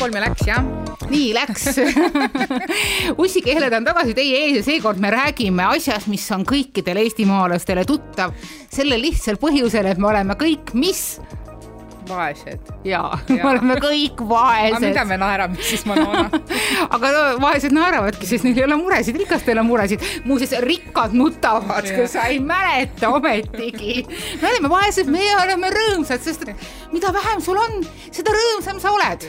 kolm ja läks jah. nii läks ussikeeled on tagasi teie ees ja seekord me räägime asjast, mis on kõikidele eestimaalastele tuttav. sellel lihtsal põhjusel, et me oleme kõik, mis vaesed. jaa ja., me oleme kõik vaesed. mida me naerame siis, Manona aga no vaesed naeravadki, sest neil ei ole muresid, rikastel on muresid. muuseas, rikkad nutavad, kui sa ei mäleta ometigi. me oleme vaesed, meie oleme rõõmsad, sest mida vähem sul on, seda rõõmsam sa oled.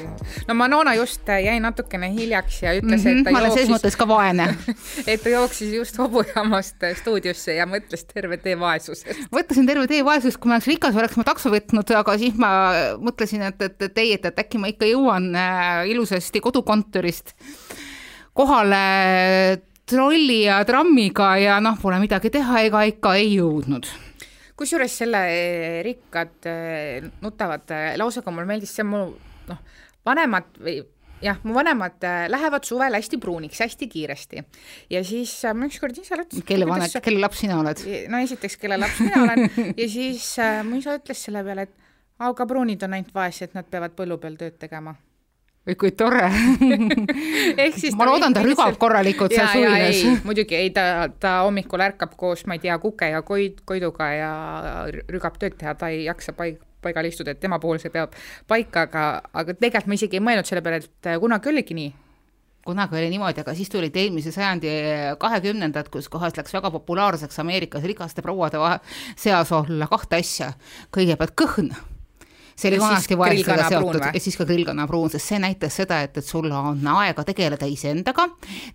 no Manona just jäi natukene hiljaks ja ütles mm, -hmm, et ta ma olen selles mõttes ka vaene et ta jooksis just hobujaamast stuudiosse ja mõtles terve tee vaesusest. mõtlesin terve tee vaesusest, kui ma oleks rikas, oleks ma takso võtnud, aga siis ma mõtlesin, et, et, et ei, et, et äkki ma ikka jõuan äh, ilusasti kodukontorist kohale trolli ja trammiga ja noh, pole midagi teha, ega ikka ei jõudnud kusjuures selle äh, rikkad äh, nutavad lausega mulle meeldis see mu noh, vanemad või jah, mu vanemad lähevad suvel hästi pruuniks hästi kiiresti ja siis ma ükskord isale ütlesin. kelle vanem, kelle laps sina oled? no esiteks, kelle laps mina olen ja siis mu isa ütles selle peale, et aga pruunid on ainult vaesed, nad peavad põllu peal tööd tegema või kui tore ma loodan, ta rügab korralikult seal suvilas. muidugi ei, ta, ta hommikul ärkab koos, ma ei tea, kuke ja koid, koiduga ja rügab tööd teha, ta ei jaksa paig-, paigal istuda, et tema puhul see peab paika, aga, aga tegelikult ma isegi ei mõelnud selle peale, et kunagi oligi nii kunagi oli niimoodi, aga siis tulid eelmise sajandi kahekümnendad, kus kohas läks väga populaarseks Ameerikas rikaste prouade seas olla kahte asja. kõigepealt kõhn see oli vanasti vaesega seotud ja siis ka grillkannapruun, sest see näitas seda, et, et sul on aega tegeleda iseendaga,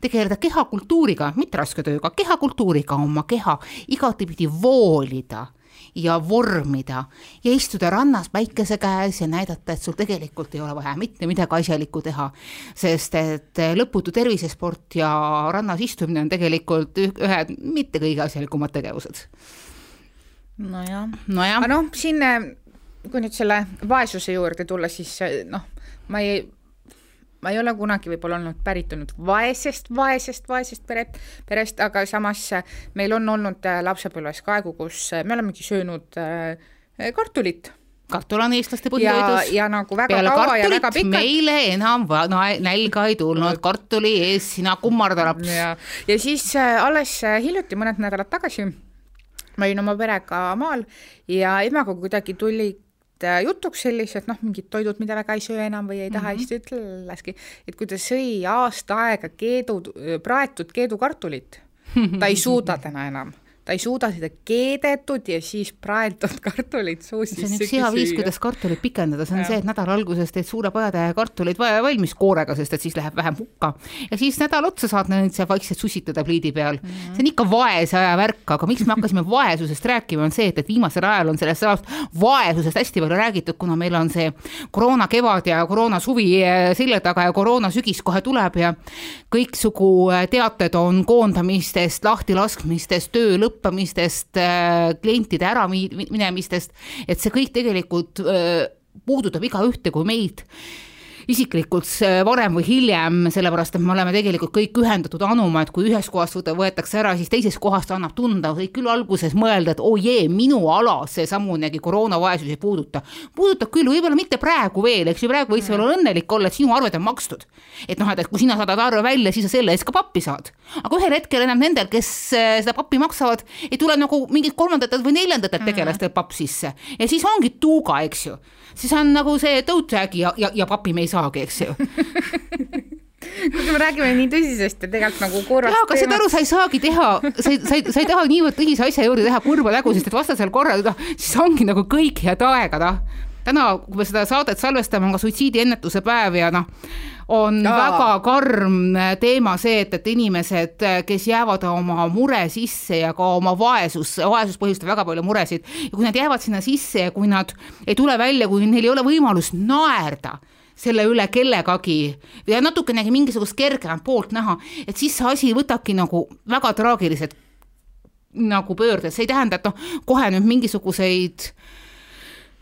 tegeleda kehakultuuriga, mitte raske tööga, kehakultuuriga, oma keha igatipidi voolida ja vormida ja istuda rannas päikese käes ja näidata, et sul tegelikult ei ole vaja mitte midagi asjalikku teha. sest et lõputu tervisesport ja rannas istumine on tegelikult ühed mitte kõige asjalikumad tegevused. nojah no, aga noh, siin kui nüüd selle vaesuse juurde tulla, siis noh, ma ei, ma ei ole kunagi võib-olla olnud pärit olnud vaesest, vaesest, vaesest peret, perest, aga samas meil on olnud äh, lapsepõlves ka aegu, kus me olemegi söönud äh, kartulit kartul on eestlaste põhitoidus. ja nagu väga Peale kaua ja väga pikalt. meile enam nälga ei tulnud, kartuli ees sina kummarda laps. ja, siis äh, alles hiljuti, mõned nädalad tagasi ma olin oma perega maal ja emaga kuidagi tuli Äh, jutuks sellised noh, mingid toidud, mida väga ei söö enam või ei taha mm, -hmm. ta ütleski, et kui ta sõi aasta aega keedu, praetud keedukartulit, ta ei suuda täna enam ta ei suuda seda keedetud ja siis praetud kartulit suu sisse see on üks hea viis, kuidas kartulit pikendada, see on ja. see, et nädala alguses teed suure pajatäie kartuleid valmis koorega, sest et siis läheb vähem hukka. ja siis nädal otsa saad neid seal vaikselt sussitada pliidi peal mm. -hmm. see on ikka vaese aja värk, aga miks me hakkasime vaesusest rääkima, on see, et, et viimasel ajal on sellest sajast vaesusest hästi palju räägitud, kuna meil on see koroona kevad ja koroona suvi eh, selja taga ja koroona sügis kohe tuleb ja kõiksugu eh, teated on koondamistest, lahtilaskmistest, töö lõpp lõppemistest, äh, klientide äraminemistest, et see kõik tegelikult äh, puudutab igaühte kui meid isiklikult varem või hiljem, sellepärast et me oleme tegelikult kõik ühendatud anuma, et kui ühest kohast võetakse ära, siis teisest kohast annab tunda, võid küll alguses mõelda, et oo oh jee, minu ala seesamunegi koroonavaesus ei puuduta. puudutab küll, võib-olla mitte praegu veel, eks ju, praegu võiks veel olla õnnelik olla, et sinu arved on makstud. et noh, et, et kui sina saadad arve välja, siis sa selle eest ka pappi saad. aga ühel hetkel enam nendel, kes äh, seda pappi maksavad, ei tule nagu mingit kolmandatelt või neljandatelt tegelastelt papp sisse ja siis ongi tuuga, eks ju siis on nagu see tõutjäägi ja, ja, ja papi me ei saagi, eks ju kuigi me räägime nii tõsisest ja tegelikult nagu kurvast jaa, aga saad aru, sa ei saagi teha, sa ei, sa ei, sa ei taha niivõrd tõsise asja juurde teha kurba nägu, sest et vastasel korral noh, siis ongi nagu kõik head aega, noh. täna, kui me seda saadet salvestame, on ka suitsiidiennetuse päev ja noh, on Aa. väga karm teema see, et, et inimesed, kes jäävad oma mure sisse ja ka oma vaesus, vaesus põhjustab väga palju muresid ja kui nad jäävad sinna sisse ja kui nad ei tule välja, kui neil ei ole võimalust naerda selle üle kellegagi ja natukenegi mingisugust kergemat poolt näha, et siis see asi võtabki nagu väga traagiliselt nagu pöörde, see ei tähenda, et noh, kohe nüüd mingisuguseid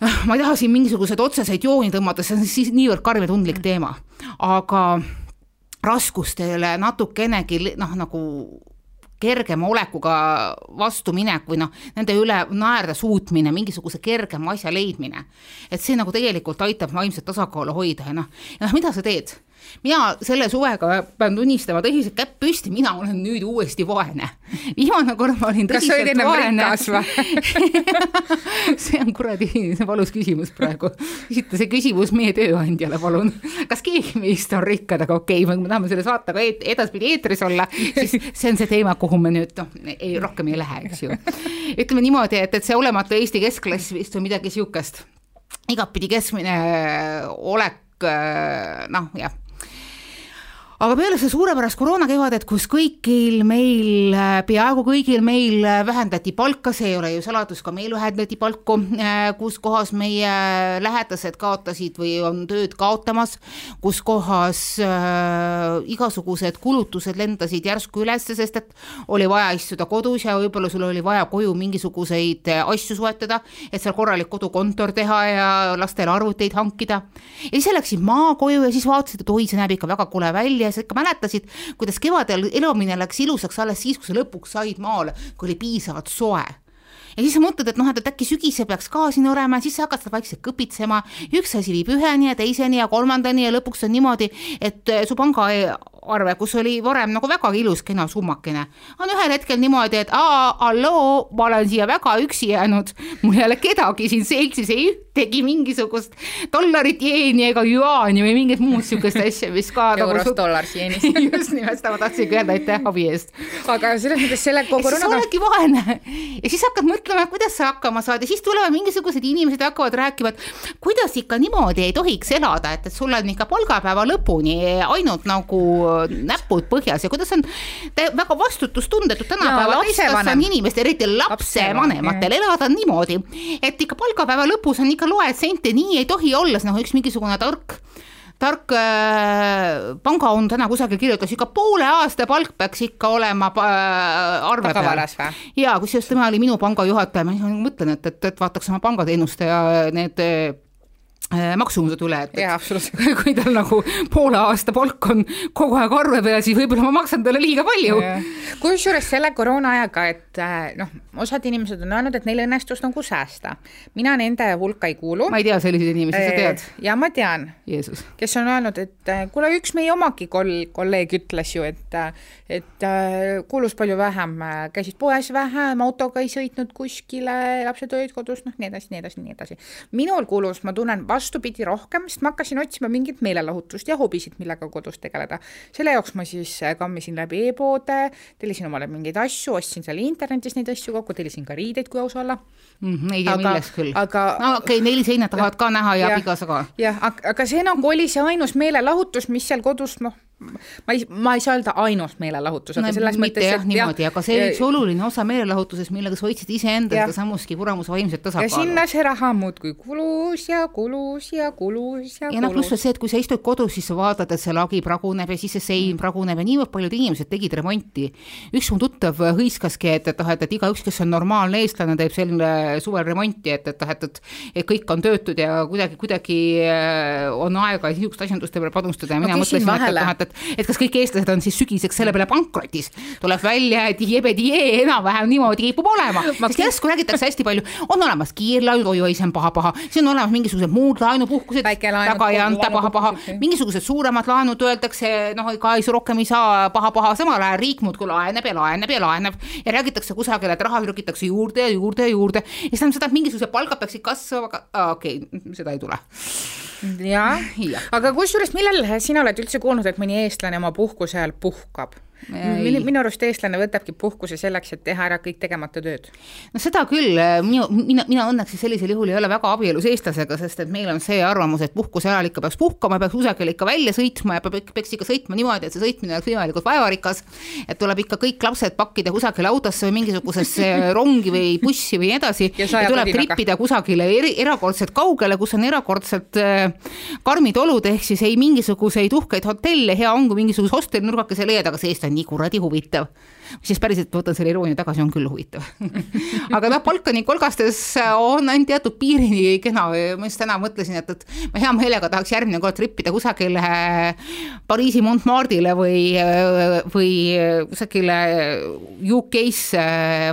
ma ei taha siin mingisuguseid otseseid jooni tõmmata, see on siis niivõrd karm ja tundlik teema, aga raskustele natukenegi noh, nagu kergema olekuga vastuminek või noh, nende üle naerda suutmine, mingisuguse kergema asja leidmine. et see nagu tegelikult aitab vaimset tasakaalu hoida ja noh, ja noh, mida sa teed mina selle suvega pean tunnistama tõsiselt käpp püsti, mina olen nüüd uuesti vaene. viimane kord ma olin tõsiselt vaene. see on kuradi valus küsimus praegu. esita see küsimus meie tööandjale, palun. kas keegi meist on rikkad, aga okei okay,, me tahame selle saatega et, edaspidi eetris olla, siis see on see teema, kuhu me nüüd noh, ei rohkem ei lähe, eks ju. ütleme niimoodi, et, et see olematu Eesti keskklass vist või midagi sihukest igatpidi keskmine olek, noh jah aga peale seda suurepärast koroonakevadet, kus kõigil meil, peaaegu kõigil meil vähendati palka, see ei ole ju saladus, ka meil vähendati palku, kus kohas meie lähedased kaotasid või on tööd kaotamas, kus kohas äh, igasugused kulutused lendasid järsku üles, sest et oli vaja istuda kodus ja võib-olla sul oli vaja koju mingisuguseid asju soetada, et seal korralik kodukontor teha ja lastele arvuteid hankida. ja siis läksid maakoju ja siis vaatasid, et oi, see näeb ikka väga kole välja ja sa ikka mäletasid, kuidas kevadel elamine läks ilusaks alles siis, kui sa lõpuks said maale, kui oli piisavalt soe. Ja siis sa mõtled, et noh, et äkki sügisel peaks ka siin olema, siis sa hakkad seda vaikselt kõpitsema, üks asi viib üheni ja teiseni ja kolmandani ja lõpuks on niimoodi, et su pangaarve, kus oli varem nagu väga ilus kena summakene, on ühel hetkel niimoodi, et aa, halloo, ma olen siia väga üksi jäänud, mul ei ole kedagi siin seltsis, ei ühtegi mingisugust dollarit, jeeni ega juaani või mingit muud niisugust asja, mis ka eurost nagu... dollars jeenis. Just nimelt, seda ma tahtsingi öelda, aitäh abi eest. aga selles mõttes selle koroonaga siis oledki vaene. Ja siis hakkad mõtlema, kuidas sa hakkama saad. Ja siis tulevad mingisugused inimesed ja hakkavad rääkima, et kuidas ikka niimoodi ei tohiks elada, et, et sul on ikka palgapäeva lõpuni ainult nagu näpud põhjas ja kuidas on väga vastutustundetud tänapäeva täiskasvanud inimestel, eriti lapsevanematel elada niimoodi, et ikka palgapäeva lõpus on ikka loed sente, nii ei tohi olla, nagu üks mingisugune tark tark äh, panga on täna kusagil kirjutas, ikka poole aasta palk peaks ikka olema äh, arve peal. ja kusjuures tema oli minu panga juhataja, ma mõtlen, et, et, et vaataks oma pangateenuste ja need maksumused üle, et, et kui tal nagu poole aasta palk on kogu aeg arve peal, siis võib-olla ma maksan talle liiga palju. kusjuures selle koroona ajaga, et äh, noh, osad inimesed on öelnud, et neil õnnestus nagu säästa. mina nende hulka ei kuulu. ma ei tea selliseid inimesi, sa tead? Äh, ja ma tean. kes on öelnud, et kuule, üks meie omagi kol-, kolleeg ütles ju, et et kulus palju vähem, käisid poes vähem, autoga ei sõitnud kuskile, lapsed olid kodus, noh, nii edasi, nii edasi, nii edasi. minul kulus, ma tunnen vastupidi rohkem, sest ma hakkasin otsima mingit meelelahutust ja hobisid, millega kodus tegeleda. selle jaoks ma siis äh, kammisin läbi e-poode, tellisin omale mingeid asju, ostsin seal internetis neid asju kokku, tellisin ka riideid, kui aus olla mm,. ei tea millest küll. aga no okei okay,, neli seina tahavad ka näha ja abikaasa ka. jah, aga see nagu oli see ainus meelelahutus, mis seal kodus noh, ma ei, ma ei saa öelda ainus meelelahutus, aga no, selles mõttes, et niimoodi, aga see üks oluline osa meelelahutusest, millega sa hoidsid iseenda seda samuski kuramuse vaimset tasakaalu. ja sinna see raha muudkui kulus ja kulus ja kulus ja, ja noh, pluss veel see, et kui sa istud kodus, siis sa vaatad, et see lagi praguneb ja siis see sein praguneb ja niivõrd paljud inimesed tegid remonti. üks mu tuttav hõiskaski, et, et noh, et, et igaüks, kes on normaalne eestlane, teeb sel suvel remonti, et, et noh, et, et et kõik on töötud ja kuidagi, kuidagi äh, on aega niisuguste asjanduste peale panustada ja mina mõtlesin, et, et noh, et, et et, kas kõik eestlased on siis sügiseks selle peale pankrotis. tuleb välja, et jebedijee enam-vähem niimoodi kipub olema, sest järsku räägitakse hästi palju, on olemas kiirlaenud, oi-oi, see on paha-paha, siis on olemas mingisugused muud laenupuhkused, taga ei anta paha-paha, mingisugused suuremad laenud öeldakse, noh, ei, rohkem ei saa paha-paha, samal ajal riik muudkui laenab ja laenab ja laenab ja räägitakse kusagil, et raha trükitakse juurde ja juurde ja juurde. Ja see tähendab seda, et mingisugused palgad peaksid kasvama, aga okei okay,, seda ei tule jah ja., aga kusjuures, millal sina oled üldse kuulnud, et mõni eestlane oma puhkuse ajal puhkab? Minu, minu arust eestlane võtabki puhkuse selleks, et teha ära kõik tegemata tööd. no seda küll, minu, mina, mina õnneks sellisel juhul ei ole väga abielus eestlasega, sest et meil on see arvamus, et puhkuse ajal ikka peaks puhkama, peaks kusagile ikka välja sõitma ja peab, peaks ikka sõitma niimoodi, et see sõitmine oleks võimalikult vaevarikas. et tuleb ikka kõik lapsed pakkida kusagile autosse või mingisugusesse rongi või bussi või nii edasi ja, ja tuleb trippida kusagile eri, erakordselt kaugele, kus on erakordselt äh, karmid olud, ehk siis ei mingisuguseid uhkeid hotelle, hea on, kui mingisuguse hosteli nurgakese leiad, aga see eestlane on nii kuradi huvitav. siis päriselt võtan selle iroonia tagasi, on küll huvitav aga noh, Balkani kolgastes on ainult teatud piirini kena, ma just täna mõtlesin, et, et ma hea meelega tahaks järgmine kord tripida kusagile Pariisi Montmartre'ile või, või kusagile UK-sse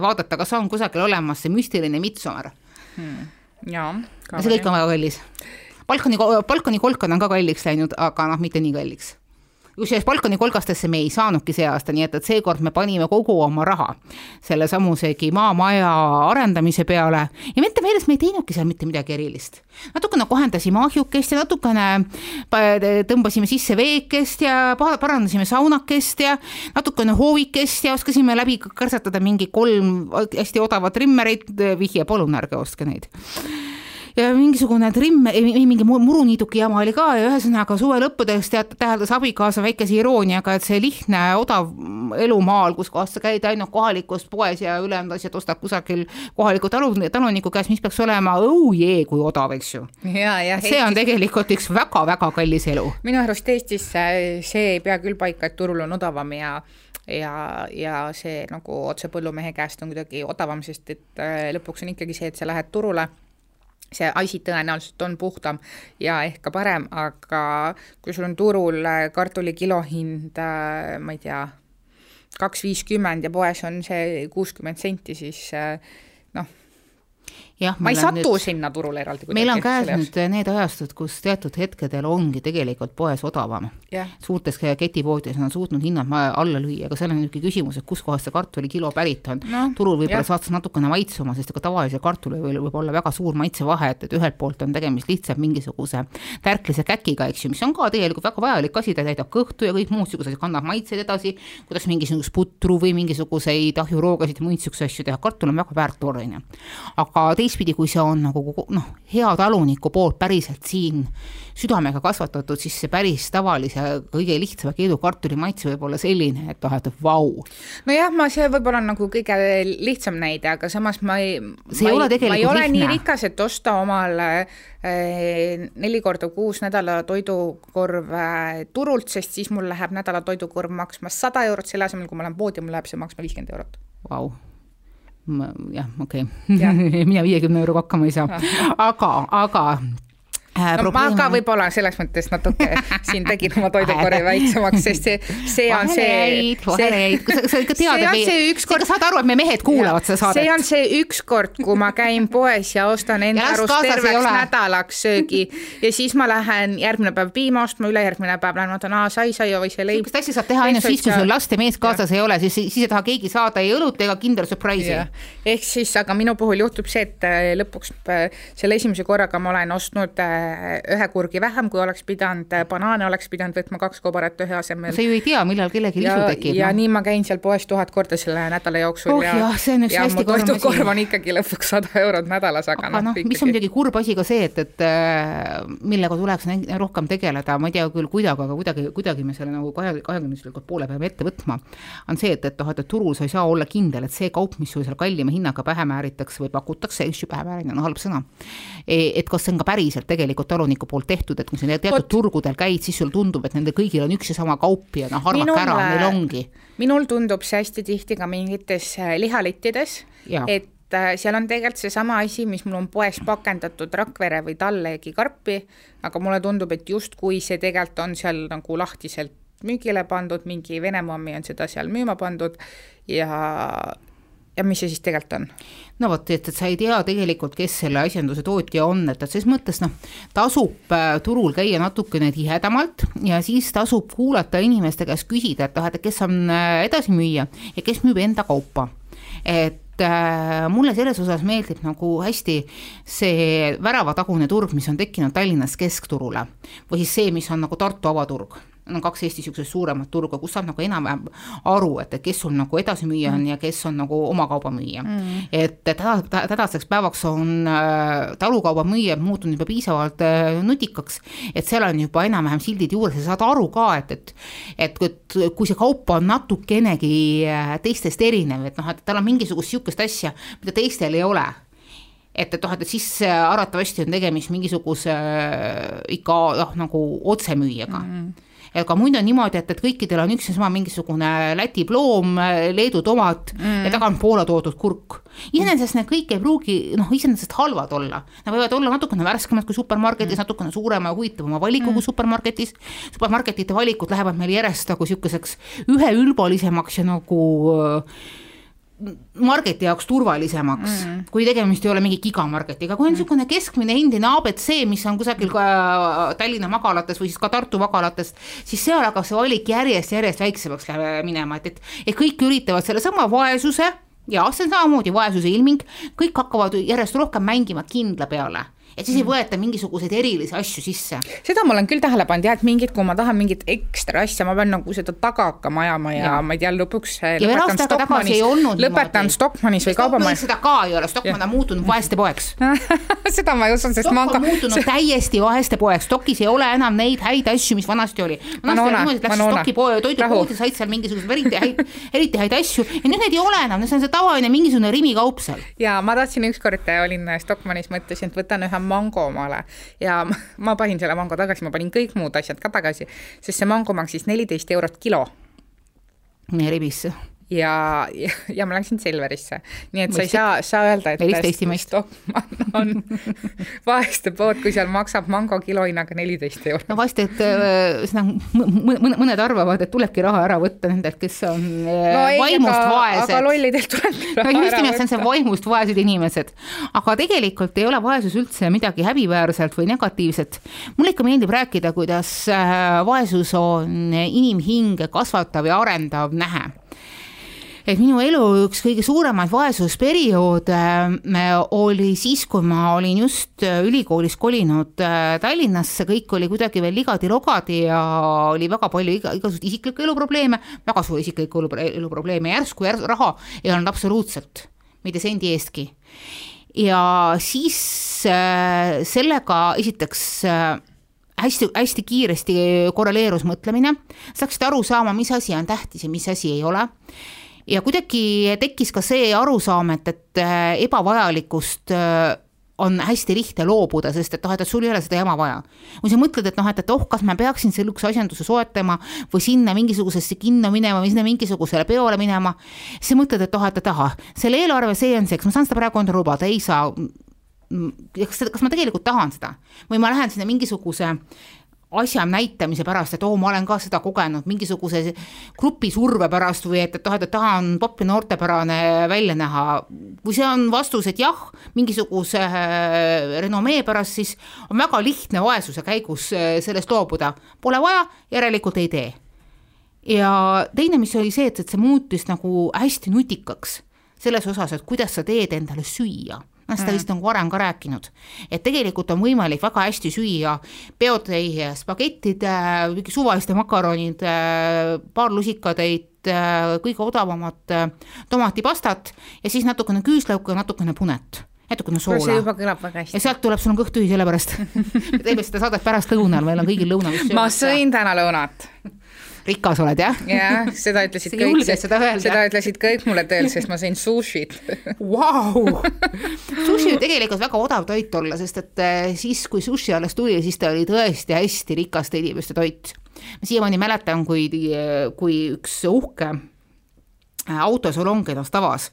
vaadata, kas on kusagil olemas see müstiline Midsommar hmm.. jaa. see kõik on väga kallis. Balkani, Balkani kolkad on ka kalliks läinud, aga noh, mitte nii kalliks kusjuures Balkani kolgastesse me ei saanudki see aasta, nii et, et seekord me panime kogu oma raha selle samusegi maamaja arendamise peale. Ja mente meeles me ei teinudki seal mitte midagi erilist. natukene kohendasime ahjukest ja natukene tõmbasime sisse veekest ja parandasime saunakest ja natukene hoovikest ja oskasime läbi kõrtsatada mingi kolm hästi odavat trimmerit, vihje, palun ärge ostke neid ja mingisugune trimm, mingi muruniiduki jama oli ka ja ühesõnaga suve lõppudes tead, täheldas abikaasa väikese irooniaga, et see lihtne odav elu maal, kus kohas sa käid ainult kohalikust poes ja ülejäänud asjad ostad kusagil kohaliku talu, taluniku käest, mis peaks olema oh jee, kui odav, eks ju. see on tegelikult üks väga-väga kallis elu. minu arust Eestis see ei pea küll paika, et turul on odavam ja ja, ja see nagu otse põllumehe käest on kuidagi odavam, sest et äh, lõpuks on ikkagi see, et sa lähed turule see asi tõenäoliselt on puhtam ja ehk ka parem, aga kui sul on turul äh, kartuli kilohind, äh, ma ei tea, kaks viiskümmend ja poes on see kuuskümmend senti, siis äh, jah, ma ei satu nüüd, sinna turule eraldi. meil on käes nüüd need ajastud, kus teatud hetkedel ongi tegelikult poes odavam yeah.. suurtes ketipoodides on suutnud hinnad alla lüüa, aga seal on niisugune küsimus, et kuskohast see kartulikilo pärit on no,. turul võib-olla saad sa natukene maitsuma, sest ega tavalisel kartulil võib, võib olla väga suur maitsevahe, et, et ühelt poolt on tegemist lihtsalt mingisuguse tärklise käkiga, eks ju, mis on ka tegelikult väga vajalik asi, ta täidab kõhtu ja kõik muud niisugused, kannab maitseid edasi, kuidas mingisugust putru või mingisuguseid ahjuroogasid ja muid niisuguseid asju teha, kartul on väga väärt toorine. aga teisalt teistpidi, kui see on nagu noh, hea taluniku poolt päriselt siin südamega kasvatatud, siis see päris tavalise, kõige lihtsama keedukartuli maitse võib olla selline, et noh, et vau. nojah, ma, see võib-olla nagu kõige lihtsam näide, aga samas ma ei, see ei ole tegelikult lihtne. ma ei ole lihtne. nii rikas, et osta omale äh, neli korda kuus nädala toidukorv äh, turult, sest siis mul läheb nädala toidukorv maksma sada eurot, selle asemel, kui ma lähen poodi, mul läheb see maksma viiskümmend eurot. Vau jah, okei okay. mina viiekümne euroga hakkama ei saa, aga, aga no probleem... ma ka võib-olla selles mõttes natuke siin tegin oma toidukorvi väiksemaks, sest see, see on see. vahereid, sa, sa ikka tead, et me, sa ikka saad aru, et me mehed kuulavad seda saadet. see on see üks kord, kui ma käin poes ja ostan enda arust terveks nädalaks söögi ja siis ma lähen järgmine päev piima ostma, ülejärgmine päev lähen vaatan, aa, sai-saia või see leib. sihukest asja saab teha ainult siis, kui sul last ja mees kaasas ei ole, siis, siis ei taha keegi saada ei õlut ega Kinder Surprise'i. ehk siis, aga minu puhul juhtub see, et äh, lõpuks äh, selle esimese korraga ma olen ostnud ühe kurgi vähem, kui oleks pidanud, banaane oleks pidanud võtma kaks kobarat ühe asemel. sa ju ei tea, millal kellelgi isu tekib. ja no. nii ma käin seal poes tuhat korda selle nädala jooksul oh, ja, jah, see on üks ja hästi karm asi. korv on ikkagi lõpuks sada eurot nädalas, aga, aga noh, mis on muidugi kurb asi ka see, et, et äh, millega tuleks rohkem tegeleda, ma ei tea küll kuidagi, aga kuidagi, kuidagi me selle nagu kahe, kahekümneslikult poole peame ette võtma, on see, et, et noh, et turul sa ei saa olla kindel, et see kaup, mis sul seal kallima hinnaga pähe määritakse või pakutakse, eks ju, pähe määrimine on halb sõna, e, et kas see on ka päriselt tegelikult taluniku omaniku poolt tehtud, et kui sa teatud Ot. turgudel käid, siis sul tundub, et nendel kõigil on üks ja sama kaup ja noh, arvake ära, neil ongi. minul tundub see hästi tihti ka mingites äh, lihalettides, et äh, seal on tegelikult seesama asi, mis mul on poes pakendatud Rakvere või Talleegi karpi, aga mulle tundub, et justkui see tegelikult on seal nagu lahtiselt müügile pandud, mingi Vene mammi on seda seal müüma pandud ja ja mis see siis tegelikult on? no vot, et, et sa ei tea tegelikult, kes selle asjanduse tootja on, et, et ses mõttes noh, tasub äh, turul käia natukene tihedamalt ja siis tasub kuulata inimeste käest küsida, et noh, et kes on äh, edasimüüja ja kes müüb enda kaupa. et äh, mulle selles osas meeldib nagu hästi see väravatagune turg, mis on tekkinud Tallinnas keskturule või siis see, mis on nagu Tartu avaturg on kaks Eesti niisugust suuremat turgu, kus saab nagu enam-vähem aru, et, et kes sul nagu edasimüüja on ja kes on nagu oma kaubamüüja mm.. et täna, tänaseks päevaks on äh, talukaubamüüjad muutunud juba piisavalt äh, nutikaks, et seal on juba enam-vähem sildid juures ja saad aru ka, et, et et, et kui see kaup on natukenegi äh, teistest erinev, et noh, et tal on mingisugust niisugust asja, mida teistel ei ole. Et, et noh, et siis arvatavasti on tegemist mingisuguse äh, ikka noh, nagu otsemüüjaga. Mm. -hmm aga muidu on niimoodi, et, et kõikidel on üks ja sama mingisugune Läti ploom, Leedu tomat mm. ja taga on Poola toodud kurk. iseenesest need kõik ei pruugi noh, iseenesest halvad olla, nad võivad olla natukene värskemad kui supermarketis mm., natukene suurema ja huvitavama valikuga mm. supermarketis. supermarketite valikud lähevad meil järjest nagu sihukeseks üheülbalisemaks ja nagu äh, marketi jaoks turvalisemaks mm., kui tegemist ei ole mingi gigamarketiga, kui on niisugune mm. keskmine endine abc, mis on kusagil ka Tallinna magalates või siis ka Tartu magalates, siis seal hakkab see valik järjest-järjest väiksemaks minema, et, et, et kõik üritavad sellesama vaesuse ja see on samamoodi vaesuse ilming, kõik hakkavad järjest rohkem mängima kindla peale et siis ei mm. võeta mingisuguseid erilisi asju sisse. seda ma olen küll tähele pannud jah, et mingid, kui ma tahan mingit ekstra asja, ma pean nagu seda taga hakkama ajama ja, ja ma ei tea, lõpuks lõpetan Stockmannis, lõpetan Stockmannis või kaubamajas. seda ka ei ole, Stockmann on muutunud vaeste poeks seda ma ei usu, sest Stock ma on muutunud täiesti vaeste poeks, Stockis ei ole enam neid häid asju, mis vanasti oli. vanasti oli niimoodi, et läks Stocki toidupoodi, said seal mingisuguseid eriti häid, eriti häid asju ja nüüd neid ei ole enam, see on see tavaline mingisugune Rimi kaup seal. ja ma tahtsin ükskord, olin Stockmannis, mõtlesin, et võtan ühe mango omale ja ma, panin selle mango tagasi, ma panin kõik muud asjad ka tagasi, sest see mango maksis neliteist eurot kilo. ribisse ja, ja, ja ma läksin Selverisse, nii et Mõistik. sa ei saa, saa öelda, et Stockmann on vaeste pood, kui seal maksab mango kilohinnaga neliteist eurot. no vast, et ühesõnaga mõned arvavad, et tulebki raha ära võtta nendelt, kes on no, ei, vaimust aga, vaesed. aga lollidelt tulebki raha no, just nimelt, see on see vaimust vaesed inimesed. aga tegelikult ei ole vaesus üldse midagi häbiväärselt või negatiivset. mulle ikka meeldib rääkida, kuidas äh, vaesus on inimhinge kasvatav ja arendav nähe et minu elu üks kõige suuremaid vaesusperioode äh, oli siis, kui ma olin just äh, ülikoolis kolinud äh, Tallinnasse, kõik oli kuidagi veel ligadi-logadi ja oli väga palju iga, igasuguseid isiklikke eluprobleeme, väga suuri isiklikke eluprobleeme, järsku järs, raha ei olnud absoluutselt, mitte sendi eestki. ja siis sellega esiteks hästi-hästi kiiresti korreleerus mõtlemine, sa hakkasid aru saama, mis asi on tähtis ja mis asi ei ole ja kuidagi tekkis ka see arusaam, et, et äh, ebavajalikust äh, on hästi lihtne loobuda, sest et noh, et sul ei ole seda jama vaja. kui sa mõtled, et noh, et, et oh, kas ma peaksin sellise asjanduse soetama või sinna mingisugusesse kinno minema või sinna mingisugusele peole minema, siis sa mõtled, et oh, et, et ahah, selle eelarve see on see, kas ma saan seda praegu endale lubada, ei saa. Kas, kas ma tegelikult tahan seda? Või ma lähen sinna mingisuguse asja näitamise pärast, et oo, ma olen ka seda kogenud, mingisuguse grupi surve pärast või et, et noh, et tahan popp ja noortepärane välja näha. kui see on vastus, et jah, mingisuguse äh, renomee pärast, siis on väga lihtne vaesuse käigus äh, sellest loobuda. Pole vaja, järelikult ei tee. ja teine, mis oli see, et, et see muutis nagu hästi nutikaks selles osas, et kuidas sa teed endale süüa noh, seda mm. vist on varem ka rääkinud, et tegelikult on võimalik väga hästi süüa peotäie spagettid, mingi suvaliste makaronid, paar lusikatäit, kõige odavamat tomatipastat ja siis natukene küüslauka ja natukene punet natukene soola. see juba kõlab väga hästi. ja sealt tuleb, sul on kõht tühi selle pärast me teeme seda saadet pärast lõunal, meil on kõigil lõuna. ma sõin täna lõunat rikas oled, jah? jah, seda ütlesid kõik, seda, seda ütlesid kõik mulle tööl, sest ma sõin sushit Vau! Sushi võib tegelikult väga odav toit olla, sest et eh, siis, kui sushi alles tuli, siis ta oli tõesti hästi rikaste inimeste toit. ma siiamaani mäletan, kui, kui üks uhke eh, autosalong ennast avas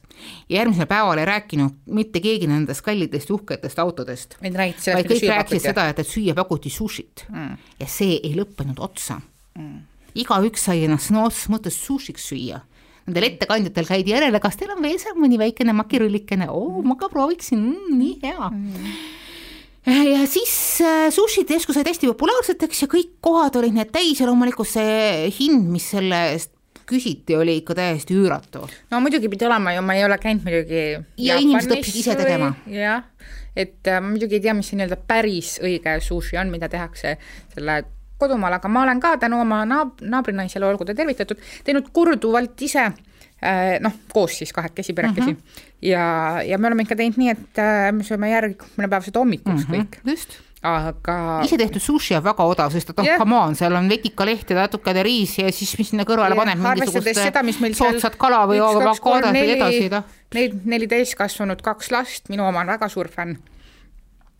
ja järgmisel päeval ei rääkinud mitte keegi nendest kallitest uhketest autodest, vaid kõik rääkisid seda, et, et süüa pakuti sushit mm. ja see ei lõppenud otsa mm igaüks sai ennast sõna otseses mõttes sushiks süüa. Nendel ettekandjatel käidi järele, kas teil on veel seal mõni väikene makirullikene, oo, ma ka prooviksin. Mm,, nii hea. Mm. Ja siis äh, sushid järsku said hästi populaarseteks ja kõik kohad olid need täis ja loomulikult see hind, mis selle eest küsiti, oli ikka täiesti üüratu. no muidugi pidi olema ju, ma ei ole käinud muidugi ja inimesed õppisid ise tegema. jah, et äh, ma muidugi ei tea, mis see nii-öelda päris õige sushi on, mida tehakse selle kodumaal, aga ma olen ka tänu oma naab-, naabrinaisele, olgu ta tervitatud, teinud korduvalt ise äh, noh, koos siis kahekesi perekesi mm. -hmm. ja, ja me oleme ikka teinud nii, et äh, me sööme järgmine päev seda hommikuks mm -hmm. kõik. just aga. isetehtud sushi on väga odav, sest et oh yeah., come on, seal on vetikaleht ja natukene riisi ja siis, mis sinna kõrvale yeah. paned mingisugust soodsat kala või avokaadat või edasi, noh. Neid neli täiskasvanud, kaks last, minu oma on väga suur fänn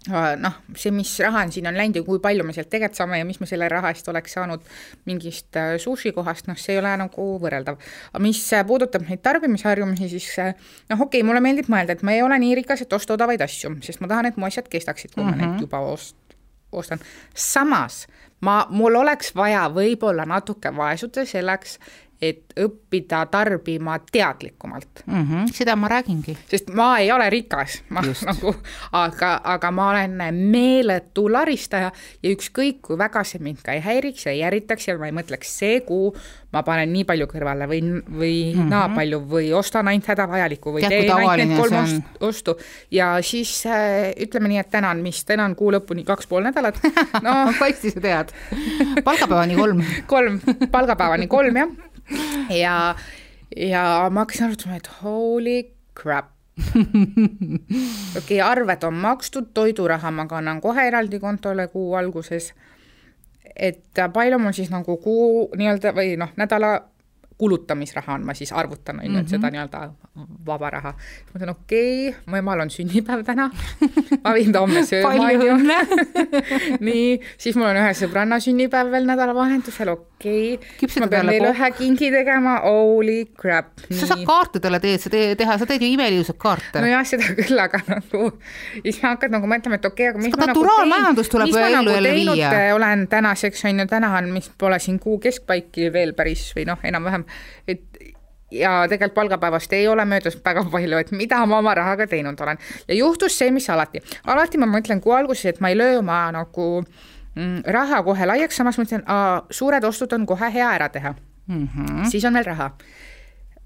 noh, see, mis raha on sinna läinud ja kui palju me sealt tegelikult saame ja mis me selle raha eest oleks saanud mingist äh, sushi kohast, noh, see ei ole nagu võrreldav. aga mis äh, puudutab neid tarbimisharjumusi, siis äh, noh, okei okay,, mulle meeldib mõelda, et ma ei ole nii rikas, et osta odavaid asju, sest ma tahan, et mu asjad kestaksid, kui mm -hmm. ma neid mhm. juba ost-, ostan. samas ma, mul oleks vaja võib-olla natuke vaesuda selleks, et õppida tarbima teadlikumalt mm. -hmm, seda ma räägingi. sest ma ei ole rikas, ma Just. nagu, aga, aga ma olen meeletu laristaja ja ükskõik, kui väga see mind ka ei häiriks ja ei ärritaks ja ma ei mõtleks, see kuu ma panen nii palju kõrvale või, või mm -hmm. naa palju või ostan ainult hädavajalikku või teen ainult need kolm on... ostu ja siis äh, ütleme nii, et täna on mis, täna on kuu lõpuni kaks pool nädalat no hästi sa tead, palgapäevani kolm kolm, palgapäevani kolm jah ja, ja ma hakkasin arutama, et holy crap okei okay,, arved on makstud, toiduraha ma kannan kohe eraldi kontole kuu alguses. et palju mul siis nagu kuu nii-öelda või noh, nädala kulutamisraha on, ma siis arvutan, on ju, et seda mhm. nii-öelda vaba raha. ma mõtlen, okei okay,, mu emal on sünnipäev täna ma viin ta homme sööma, on ju. nii, siis mul on ühe sõbranna sünnipäev veel nädalavahetusel, okei okay.. ma pean veel ühe kingi tegema, holy crap. sa saad kaartidele teed, sa teed, teha, sa teed ju imeilusaid kaarte. nojah, seda küll, aga nagu siis sa hakkad nagu mõtlema, et okei okay,, aga mis aga ma nagu teen, tuleb mis ma nagu teinud viia. olen tänaseks, on ju, täna on, mis pole siin kuu keskpaiki veel päris või noh, enam-vähem, et ja tegelikult palgapäevast ei ole möödas väga palju, et mida ma oma rahaga teinud olen. ja juhtus see, mis alati, alati ma mõtlen kuu alguses, et ma ei löö oma nagu mm, raha kohe laiaks, samas mõtlen, suured ostud on kohe hea ära teha mm. -hmm. siis on veel raha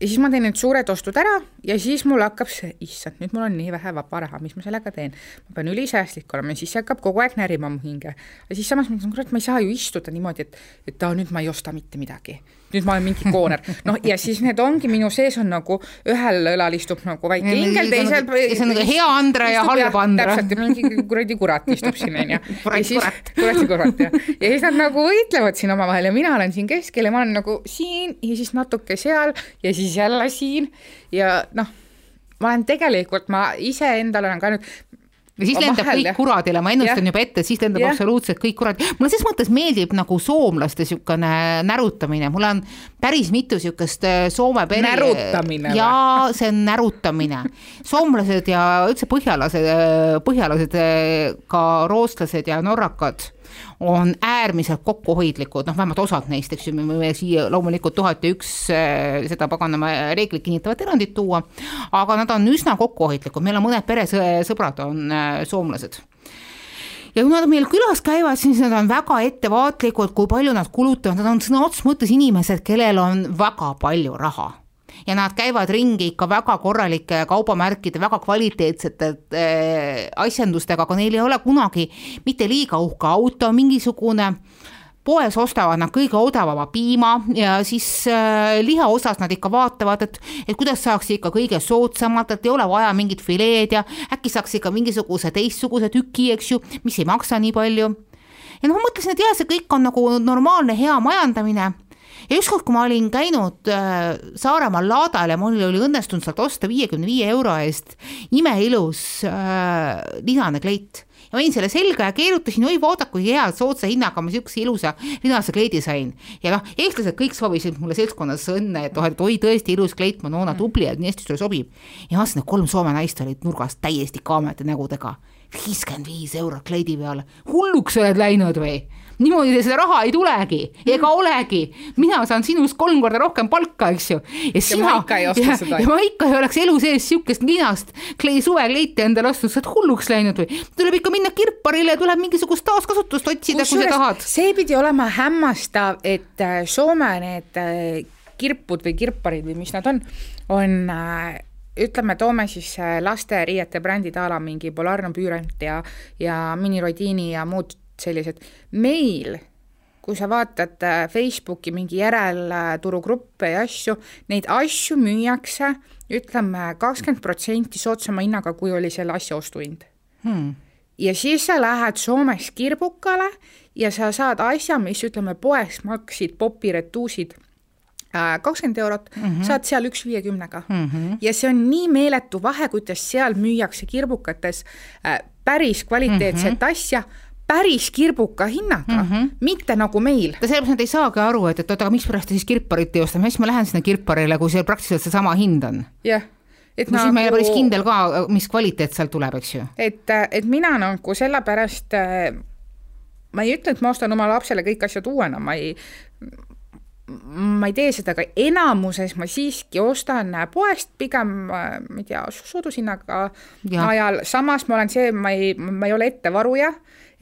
ja siis ma teen need suured ostud ära ja siis mul hakkab see, issand, nüüd mul on nii vähe vaba raha, mis ma sellega teen. ma pean ülisäästlik olema ja siis see hakkab kogu aeg närima mu hinge. ja siis samas mõtlen, kurat, ma ei saa ju istuda niimoodi, et, et aa, nüüd ma ei osta mitte midagi nüüd ma olen mingi kooner. noh, ja siis need ongi minu sees on nagu ühel õlal istub nagu väike ingel, teisel. see on nagu hea Andre ja halb Andre. täpselt, mingi kuradi kurat istub siin onju. kuradi kurat jah. ja siis nad nagu võitlevad siin omavahel ja mina olen siin keskel ja ma olen nagu siin ja siis natuke seal ja siis jälle siin ja noh ma olen tegelikult, ma iseendale olen ka nüüd, ja siis lendab vahel, kõik kuradile, ma ennustan yeah. juba ette, siis lendab yeah. absoluutselt kõik kurad. mulle selles mõttes meeldib nagu soomlaste niisugune närutamine, mul on päris mitu niisugust äh, Soome pere. närutamine? jaa, see on närutamine. soomlased ja üldse põhjalased, äh, põhjalased, äh, ka rootslased ja norrakad on äärmiselt kokkuhoidlikud, noh, vähemalt osad neist, eks ju, me võime siia loomulikult tuhat ja üks äh, seda paganama reeglit kinnitavat erandit tuua, aga nad on üsna kokkuhoidlikud, meil on mõned peresõbrad on äh, soomlased. Ja kui nad meil külas käivad, siis nad on väga ettevaatlikud, kui palju nad kulutavad, nad on sõna otseses mõttes inimesed, kellel on väga palju raha ja nad käivad ringi ikka väga korralike kaubamärkide, väga kvaliteetsete äh, asjandustega, aga neil ei ole kunagi mitte liiga uhke auto, mingisugune poes ostavad nad kõige odavama piima ja siis äh, liha osas nad ikka vaatavad, et, et kuidas saaks ikka kõige soodsamalt, et ei ole vaja mingit fileed ja äkki saaks ikka mingisuguse teistsuguse tüki, eks ju, mis ei maksa nii palju. ja noh, ma mõtlesin, et jah, see kõik on nagu normaalne hea majandamine ja ükskord, kui ma olin käinud äh, Saaremaal laadal ja mul oli õnnestunud sealt osta viiekümne viie euro eest imeilus äh, linane kleit ja panin selle selga ja keerutasin, oi vaadake, kui hea, soodsa hinnaga ma niisuguse ilusa linase kleidi sain. ja noh, eestlased kõik soovisid mulle seltskonnas õnne, et oh, et oi tõesti ilus kleit, Manona tubli, et nii hästi sulle sobib. ja vaatasin, et kolm Soome naist olid nurgas täiesti kaamete nägudega. viiskümmend viis eurot kleidi peale, hulluks oled läinud või? Niimoodi seda raha ei tulegi ega mm. olegi. mina saan sinust kolm korda rohkem palka, eks ju. ja sina. ja ma ikka ei osta ja, seda. ja ma ikka ei oleks elu sees sihukest linast klei suvekleiti endale ostnud, sa oled hulluks läinud või? tuleb ikka minna kirparile, tuleb mingisugust taaskasutust otsida, kui sa tahad. see pidi olema hämmastav, et äh, Soome need äh, kirpud või kirparid või mis nad on, on äh, ütleme, toome siis lasteriiete brändid a la mingi Polarno Pürent ja, ja Mini Rodini ja muud sellised, meil, kui sa vaatad äh, Facebooki mingi järelturugruppe ja asju, neid asju müüakse ütleme kakskümmend protsenti soodsama hinnaga, kui oli selle asja ostuhind hmm. ja siis sa lähed Soomes kirbukale ja sa saad asja, mis ütleme poes maksid popiretuusid kakskümmend eurot mm. -hmm. saad seal üks viiekümnega mm. -hmm. ja see on nii meeletu vahe, kuidas seal müüakse kirbukates äh, päris kvaliteetset mm -hmm. asja päris kirbuka hinnaga mm, -hmm. mitte nagu meil. ta sellepärast nad ei saagi aru, et, et oota, aga mispärast te siis kirparit ei osta, miks ma lähen sinna kirparile, kui see praktiliselt seesama hind on. jah et no nagu... siis ma ei ole päris kindel ka, mis kvaliteet sealt tuleb, eks ju. et, et mina nagu sellepärast äh, ma ei ütle, et ma ostan oma lapsele kõik asjad uuena, ma ei, ma ei tee seda, aga enamuses ma siiski ostan poest pigem, ma ei tea, soodushinnaga ajal, samas ma olen see, ma ei, ma ei ole ettevaruja,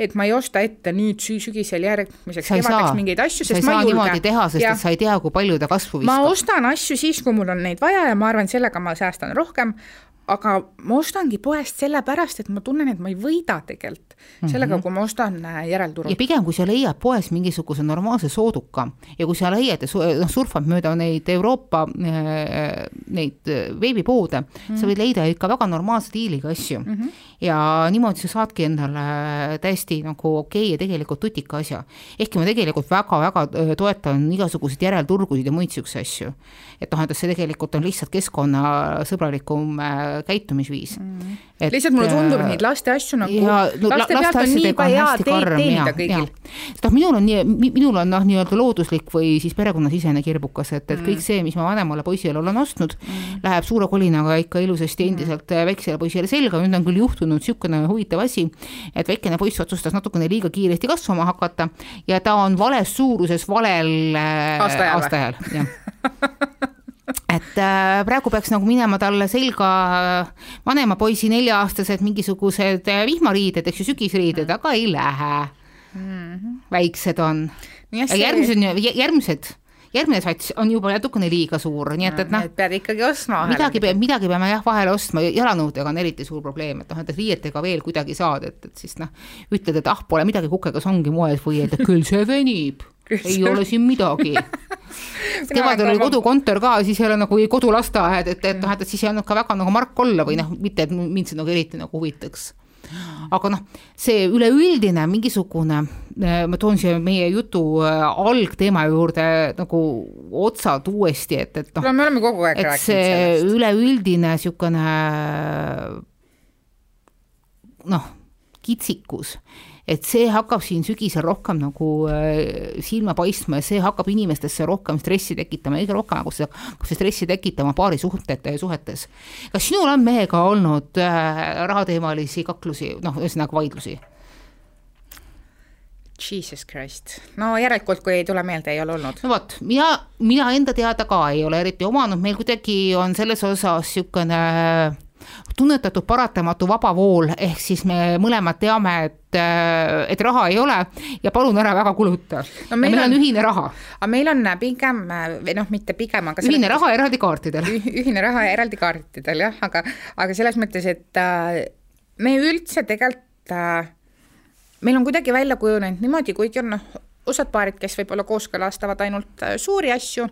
et ma ei osta ette nüüd sügisel järgmiseks kevadeks mingeid asju, sest ma ei julge. niimoodi teha, sest ja. et sa ei tea, kui palju ta kasvu viskab. ma ostan asju siis, kui mul on neid vaja ja ma arvan, sellega ma säästan rohkem, aga ma ostangi poest sellepärast, et ma tunnen, et ma ei võida tegelikult sellega mm, -hmm. kui ma ostan äh, järelturul. ja pigem, kui sa leiad poes mingisuguse normaalse sooduka ja kui sa leiad ja noh, surfad mööda neid Euroopa äh, neid veebipoode mm, -hmm. sa võid leida ikka väga normaalse diiliga asju mm. -hmm. ja niimoodi sa saadki endale täiesti nagu okei okay ja tegelikult tutika asja. ehkki ma tegelikult väga-väga toetan igasuguseid järelturgusid ja muid niisuguseid asju. Et noh, et see tegelikult on lihtsalt keskkonnasõbralikum käitumisviis mm. Et, lihtsalt mulle tundub neid laste asju nagu ja, no, laste pealt on nii hea teed teenida kõigil. noh, minul on nii, minul on noh, nii-öelda looduslik või siis perekonnasisene kirbukas, et, et mm. kõik see, mis ma vanemale poisile olen ostnud mm., läheb suure kolinaga ikka ilusasti endiselt mm. väiksele poisile selga, nüüd on küll juhtunud niisugune huvitav asi, et väikene poiss otsustas natukene liiga kiiresti kasvama hakata ja ta on vales suuruses valel aastaajal, aastaajal, jah et äh, praegu peaks nagu minema talle selga vanema poisi nelja-aastased mingisugused äh, vihmariided, eks ju, sügisriided, aga ei lähe mm. -hmm. väiksed on. ja järgmised, järgmised järgmine sats on juba natukene liiga suur, nii et, et noh. pead ikkagi ostma. midagi, midagi peame jah vahele ostma, jalanõudega on eriti suur probleem, et noh, et riietega veel kuidagi saad, et, et siis noh, ütled, et ah, pole midagi, kukegas ongi moes või et küll see venib ei ole siin midagi kevadel oli kodukontor ka, siis ei ole nagu kodulasteaed, et, et noh, et siis ei olnud ka väga nagu mark olla või noh, mitte et mind see nagu eriti nagu huvitaks. aga noh, see üleüldine mingisugune, ma toon siia meie jutu äh, algteema juurde nagu otsad uuesti, et, et noh. no me oleme kogu aeg rääkinud sellest. üleüldine niisugune noh, kitsikus et see hakkab siin sügisel rohkem nagu äh, silma paistma ja see hakkab inimestesse rohkem stressi tekitama, kõige rohkem nagu seda, see stressi tekitama paari suhtete, suhetes. kas sinul on mehega olnud äh, rahateemalisi kaklusi, noh, ühesõnaga vaidlusi? Jesus Christ, no järelikult, kui ei tule meelde, ei ole olnud. no vot, mina, mina enda teada ka ei ole eriti omanud, meil kuidagi on selles osas niisugune äh, tunnetatud paratamatu vaba vool, ehk siis me mõlemad teame, et, et raha ei ole ja palun ära väga kuluta no. meil, meil on, on ühine raha. aga meil on pigem või noh, mitte pigem, aga ühine raha eraldi kaartidel. ühine raha eraldi kaartidel jah, aga, aga selles mõttes, et äh, me üldse tegelikult äh, meil on kuidagi välja kujunenud niimoodi, kuigi on noh, osad paarid, kes võib-olla kooskõlastavad ainult äh, suuri asju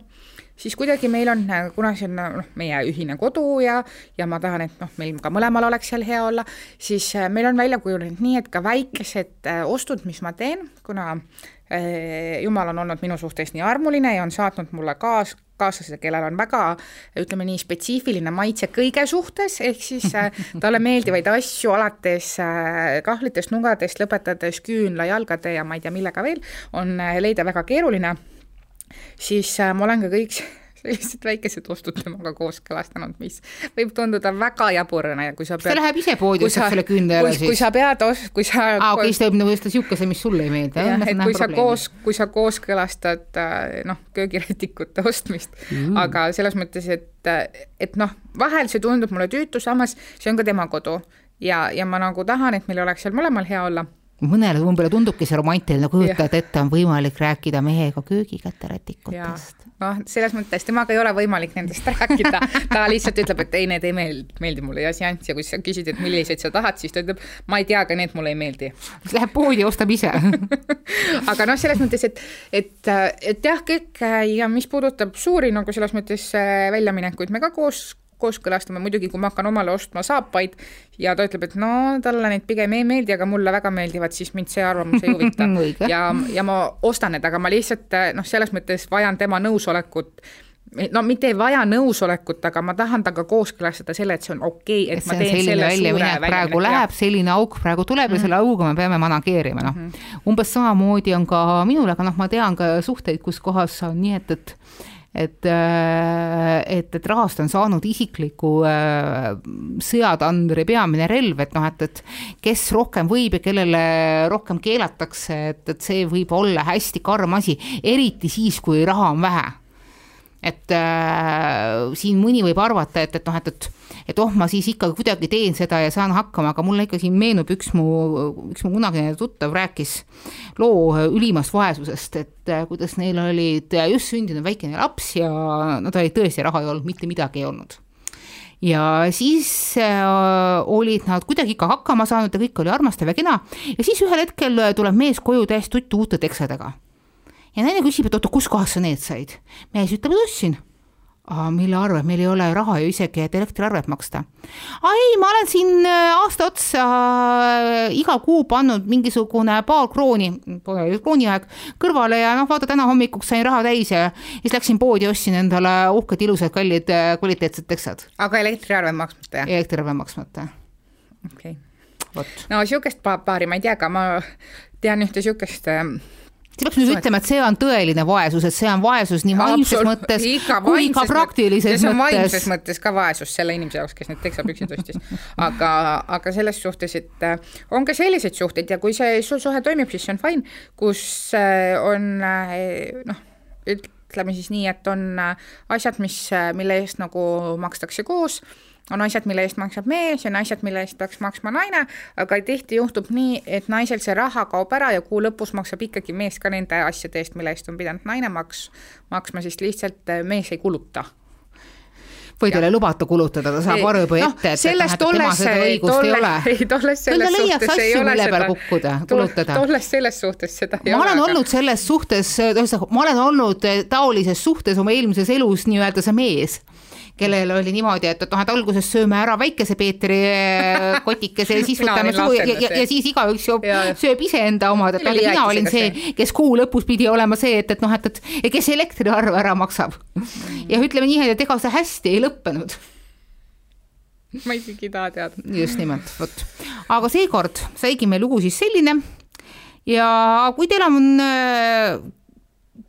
siis kuidagi meil on, kuna see on noh, meie ühine kodu ja, ja ma tahan, et noh, meil ka mõlemal oleks seal hea olla, siis äh, meil on välja kujunenud nii, et ka väikesed äh, ostud, mis ma teen, kuna äh, jumal on olnud minu suhtes nii armuline ja on saatnud mulle kaas, kaaslase, kellel on väga, ütleme nii, spetsiifiline maitse kõige suhtes, ehk siis talle meeldivaid asju alates kahlitest, nugadest, lõpetades küünlajalgade ja ma ei tea, millega veel, on leida väga keeruline siis äh, ma olen ka kõik sellised väikesed ostud temaga kooskõlastanud, mis võib tunduda väga jaburana ja kui sa pead. ta läheb ise poodi, ostab selle künde ära siis. kui sa pead, kui sa. aa, okei, siis ta teeb nagu just niisuguse, mis sulle ei meeldi. jah, et kui sa koos, kui sa kooskõlastad äh, noh, köögirätikute ostmist mm., aga selles mõttes, et, et noh, vahel see tundub mulle tüütu, samas see on ka tema kodu ja, ja ma nagu tahan, et meil oleks seal mõlemal hea olla mõnele võib-olla tundubki see romantiline, kujutad ette, on võimalik rääkida mehega köögikäterätikutest. noh, selles mõttes temaga ei ole võimalik nendest rääkida, ta lihtsalt ütleb, et ei, need ei meeldi, meeldi mulle ja seanss ja kui sa küsid, et milliseid sa tahad, siis ta ütleb, ma ei tea, aga need mulle ei meeldi. Läheb poodi ja ostab ise aga noh, selles mõttes, et, et, et jah, kõik ja mis puudutab suuri nagu selles mõttes äh, väljaminekuid, me ka koos kooskõlastame, muidugi kui ma hakkan omale ostma saapaid ja ta ütleb, et no talle need pigem ei meeldi, aga mulle väga meeldivad, siis mind see arvamus ei huvita. Ja, ja ma ostan need, aga ma lihtsalt noh, selles mõttes vajan tema nõusolekut. No mitte ei vaja nõusolekut, aga ma tahan temaga kooskõlastada selle, et see on okei okay,, et, ma teen selle väljaminek praegu läheb, selline auk praegu tuleb mm -hmm. ja selle mhm. auga me peame manageerima, noh. Mm -hmm.. umbes samamoodi on ka minul, aga noh, ma tean ka suhteid, kus kohas on nii, et, et et, äh, et, et rahast on saanud isikliku äh, sõjatandri peamine relv, et noh, et, et kes rohkem võib ja kellele rohkem keelatakse, et, et see võib olla hästi karm asi, eriti siis, kui raha on vähe et äh, siin mõni võib arvata, et, et noh, et, et et oh, ma siis ikka kuidagi teen seda ja saan hakkama, aga mulle ikka siin meenub üks mu, üks mu kunagine tuttav rääkis loo ülimast vaesusest, et äh, kuidas neil olid just sündinud väikene laps ja no tal tõesti raha ei olnud, mitte midagi ei olnud. Ja siis äh, olid nad kuidagi ikka hakkama saanud ja kõik oli armastav ja kena ja siis ühel hetkel tuleb mees koju täiesti tuttu uute teksadega ja naine küsib, et oota, kuskohast sa need said? mees ütleb, et ostsin. Mille arvelt, meil ei ole raha ju isegi, et elektriarvet maksta. aa ei, ma olen siin äh, aasta otsa äh, iga kuu pannud mingisugune paar krooni, pole krooniaeg, kõrvale ja noh, vaata täna hommikuks sain raha täis ja siis läksin poodi, ostsin endale uhked, ilusad, kallid, äh, kvaliteetsed teksad. aga elektriarve maksmata, elektriarve maksmata. okei okay.. no sihukest paari ma ei tea, aga ma tean ühte sihukest siis peaks nüüd ütlema, et see on tõeline vaesus, et see on vaesus nii vaimses mõttes kui ka praktilises mõttes. see on vaimses mõttes ka vaesus selle inimese jaoks, kes need teksapüksid ostis. aga, aga selles suhtes, et äh, on ka selliseid suhteid ja kui see suhe toimib, siis see on fine, kus äh, on äh, noh, ütleme siis nii, et on asjad, mis, mille eest nagu makstakse koos on asjad, mille eest maksab mees ja on asjad, mille eest peaks maksma naine, aga tihti juhtub nii, et naisel see raha kaob ära ja kuu lõpus maksab ikkagi mees ka nende asjade eest, mille eest on pidanud naine maks-, maksma, sest lihtsalt eh, mees ei kuluta või talle ei lubata kulutada, ta saab aru juba ette, et, et et tema seda õigust tolle, ei ole. ei, tolles selles suhtes ei ole seda. kulutada. tolles selles suhtes seda ei ma ole. ma olen aga... olnud selles suhtes, ma olen olnud taolises suhtes oma eelmises elus nii-öelda see mees kellel oli niimoodi, et, et noh, et alguses sööme ära väikese Peetri äh, kotikese ja siis võtame suu ja, ja, ja siis igaüks joob, sööb iseenda omad, et et mina olin see, kes kuu lõpus pidi olema see, et, et noh, et, et kes elektriarve ära maksab. ja ütleme nii, et ega see hästi ei lõppenud ma isegi ei taha teada. just nimelt, vot. aga seekord saigi meil lugu siis selline ja kui teil on äh,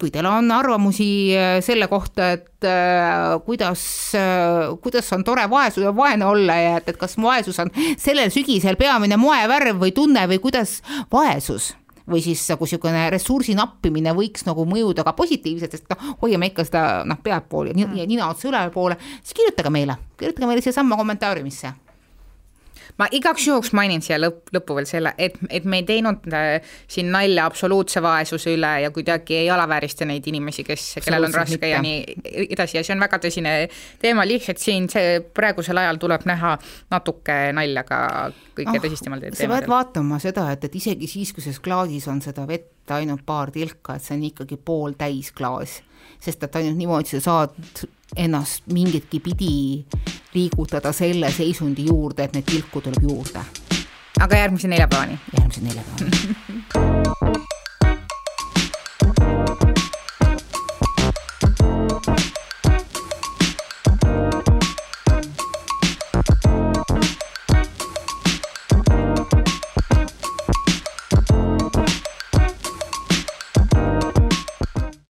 kui teil on arvamusi äh, selle kohta, et äh, kuidas, äh, kuidas on tore vaesus vaene olla ja et, et kas vaesus on sellel sügisel peamine moevärv või tunne või kuidas vaesus või siis nagu niisugune ressursi nappimine võiks nagu mõjuda ka positiivselt, sest noh, hoiame ikka seda noh, pealtpool ja, nina otsa ülevalpoole, siis kirjutage meile, kirjutage meile siiasamma kommentaariumisse ma igaks juhuks mainin siia lõpp, lõppu veel selle, et, et me ei teinud äh, siin nalja absoluutse vaesuse üle ja kuidagi ei alaväärista neid inimesi, kes, kellel on raske mitte. ja nii edasi ja see on väga tõsine teema, lihtsalt siin see praegusel ajal tuleb näha natuke nalja ka kõige oh, tõsistemal teemadel. sa pead vaatama seda, et, et isegi siis, kui selles klaasis on seda vett ainult paar tilka, et see on ikkagi pooltäis klaas sest et ainult niimoodi sa saad ennast mingitki pidi liigutada selle seisundi juurde, et neid tilku tuleb juurde. aga järgmise neljapäevani? järgmise neljapäevani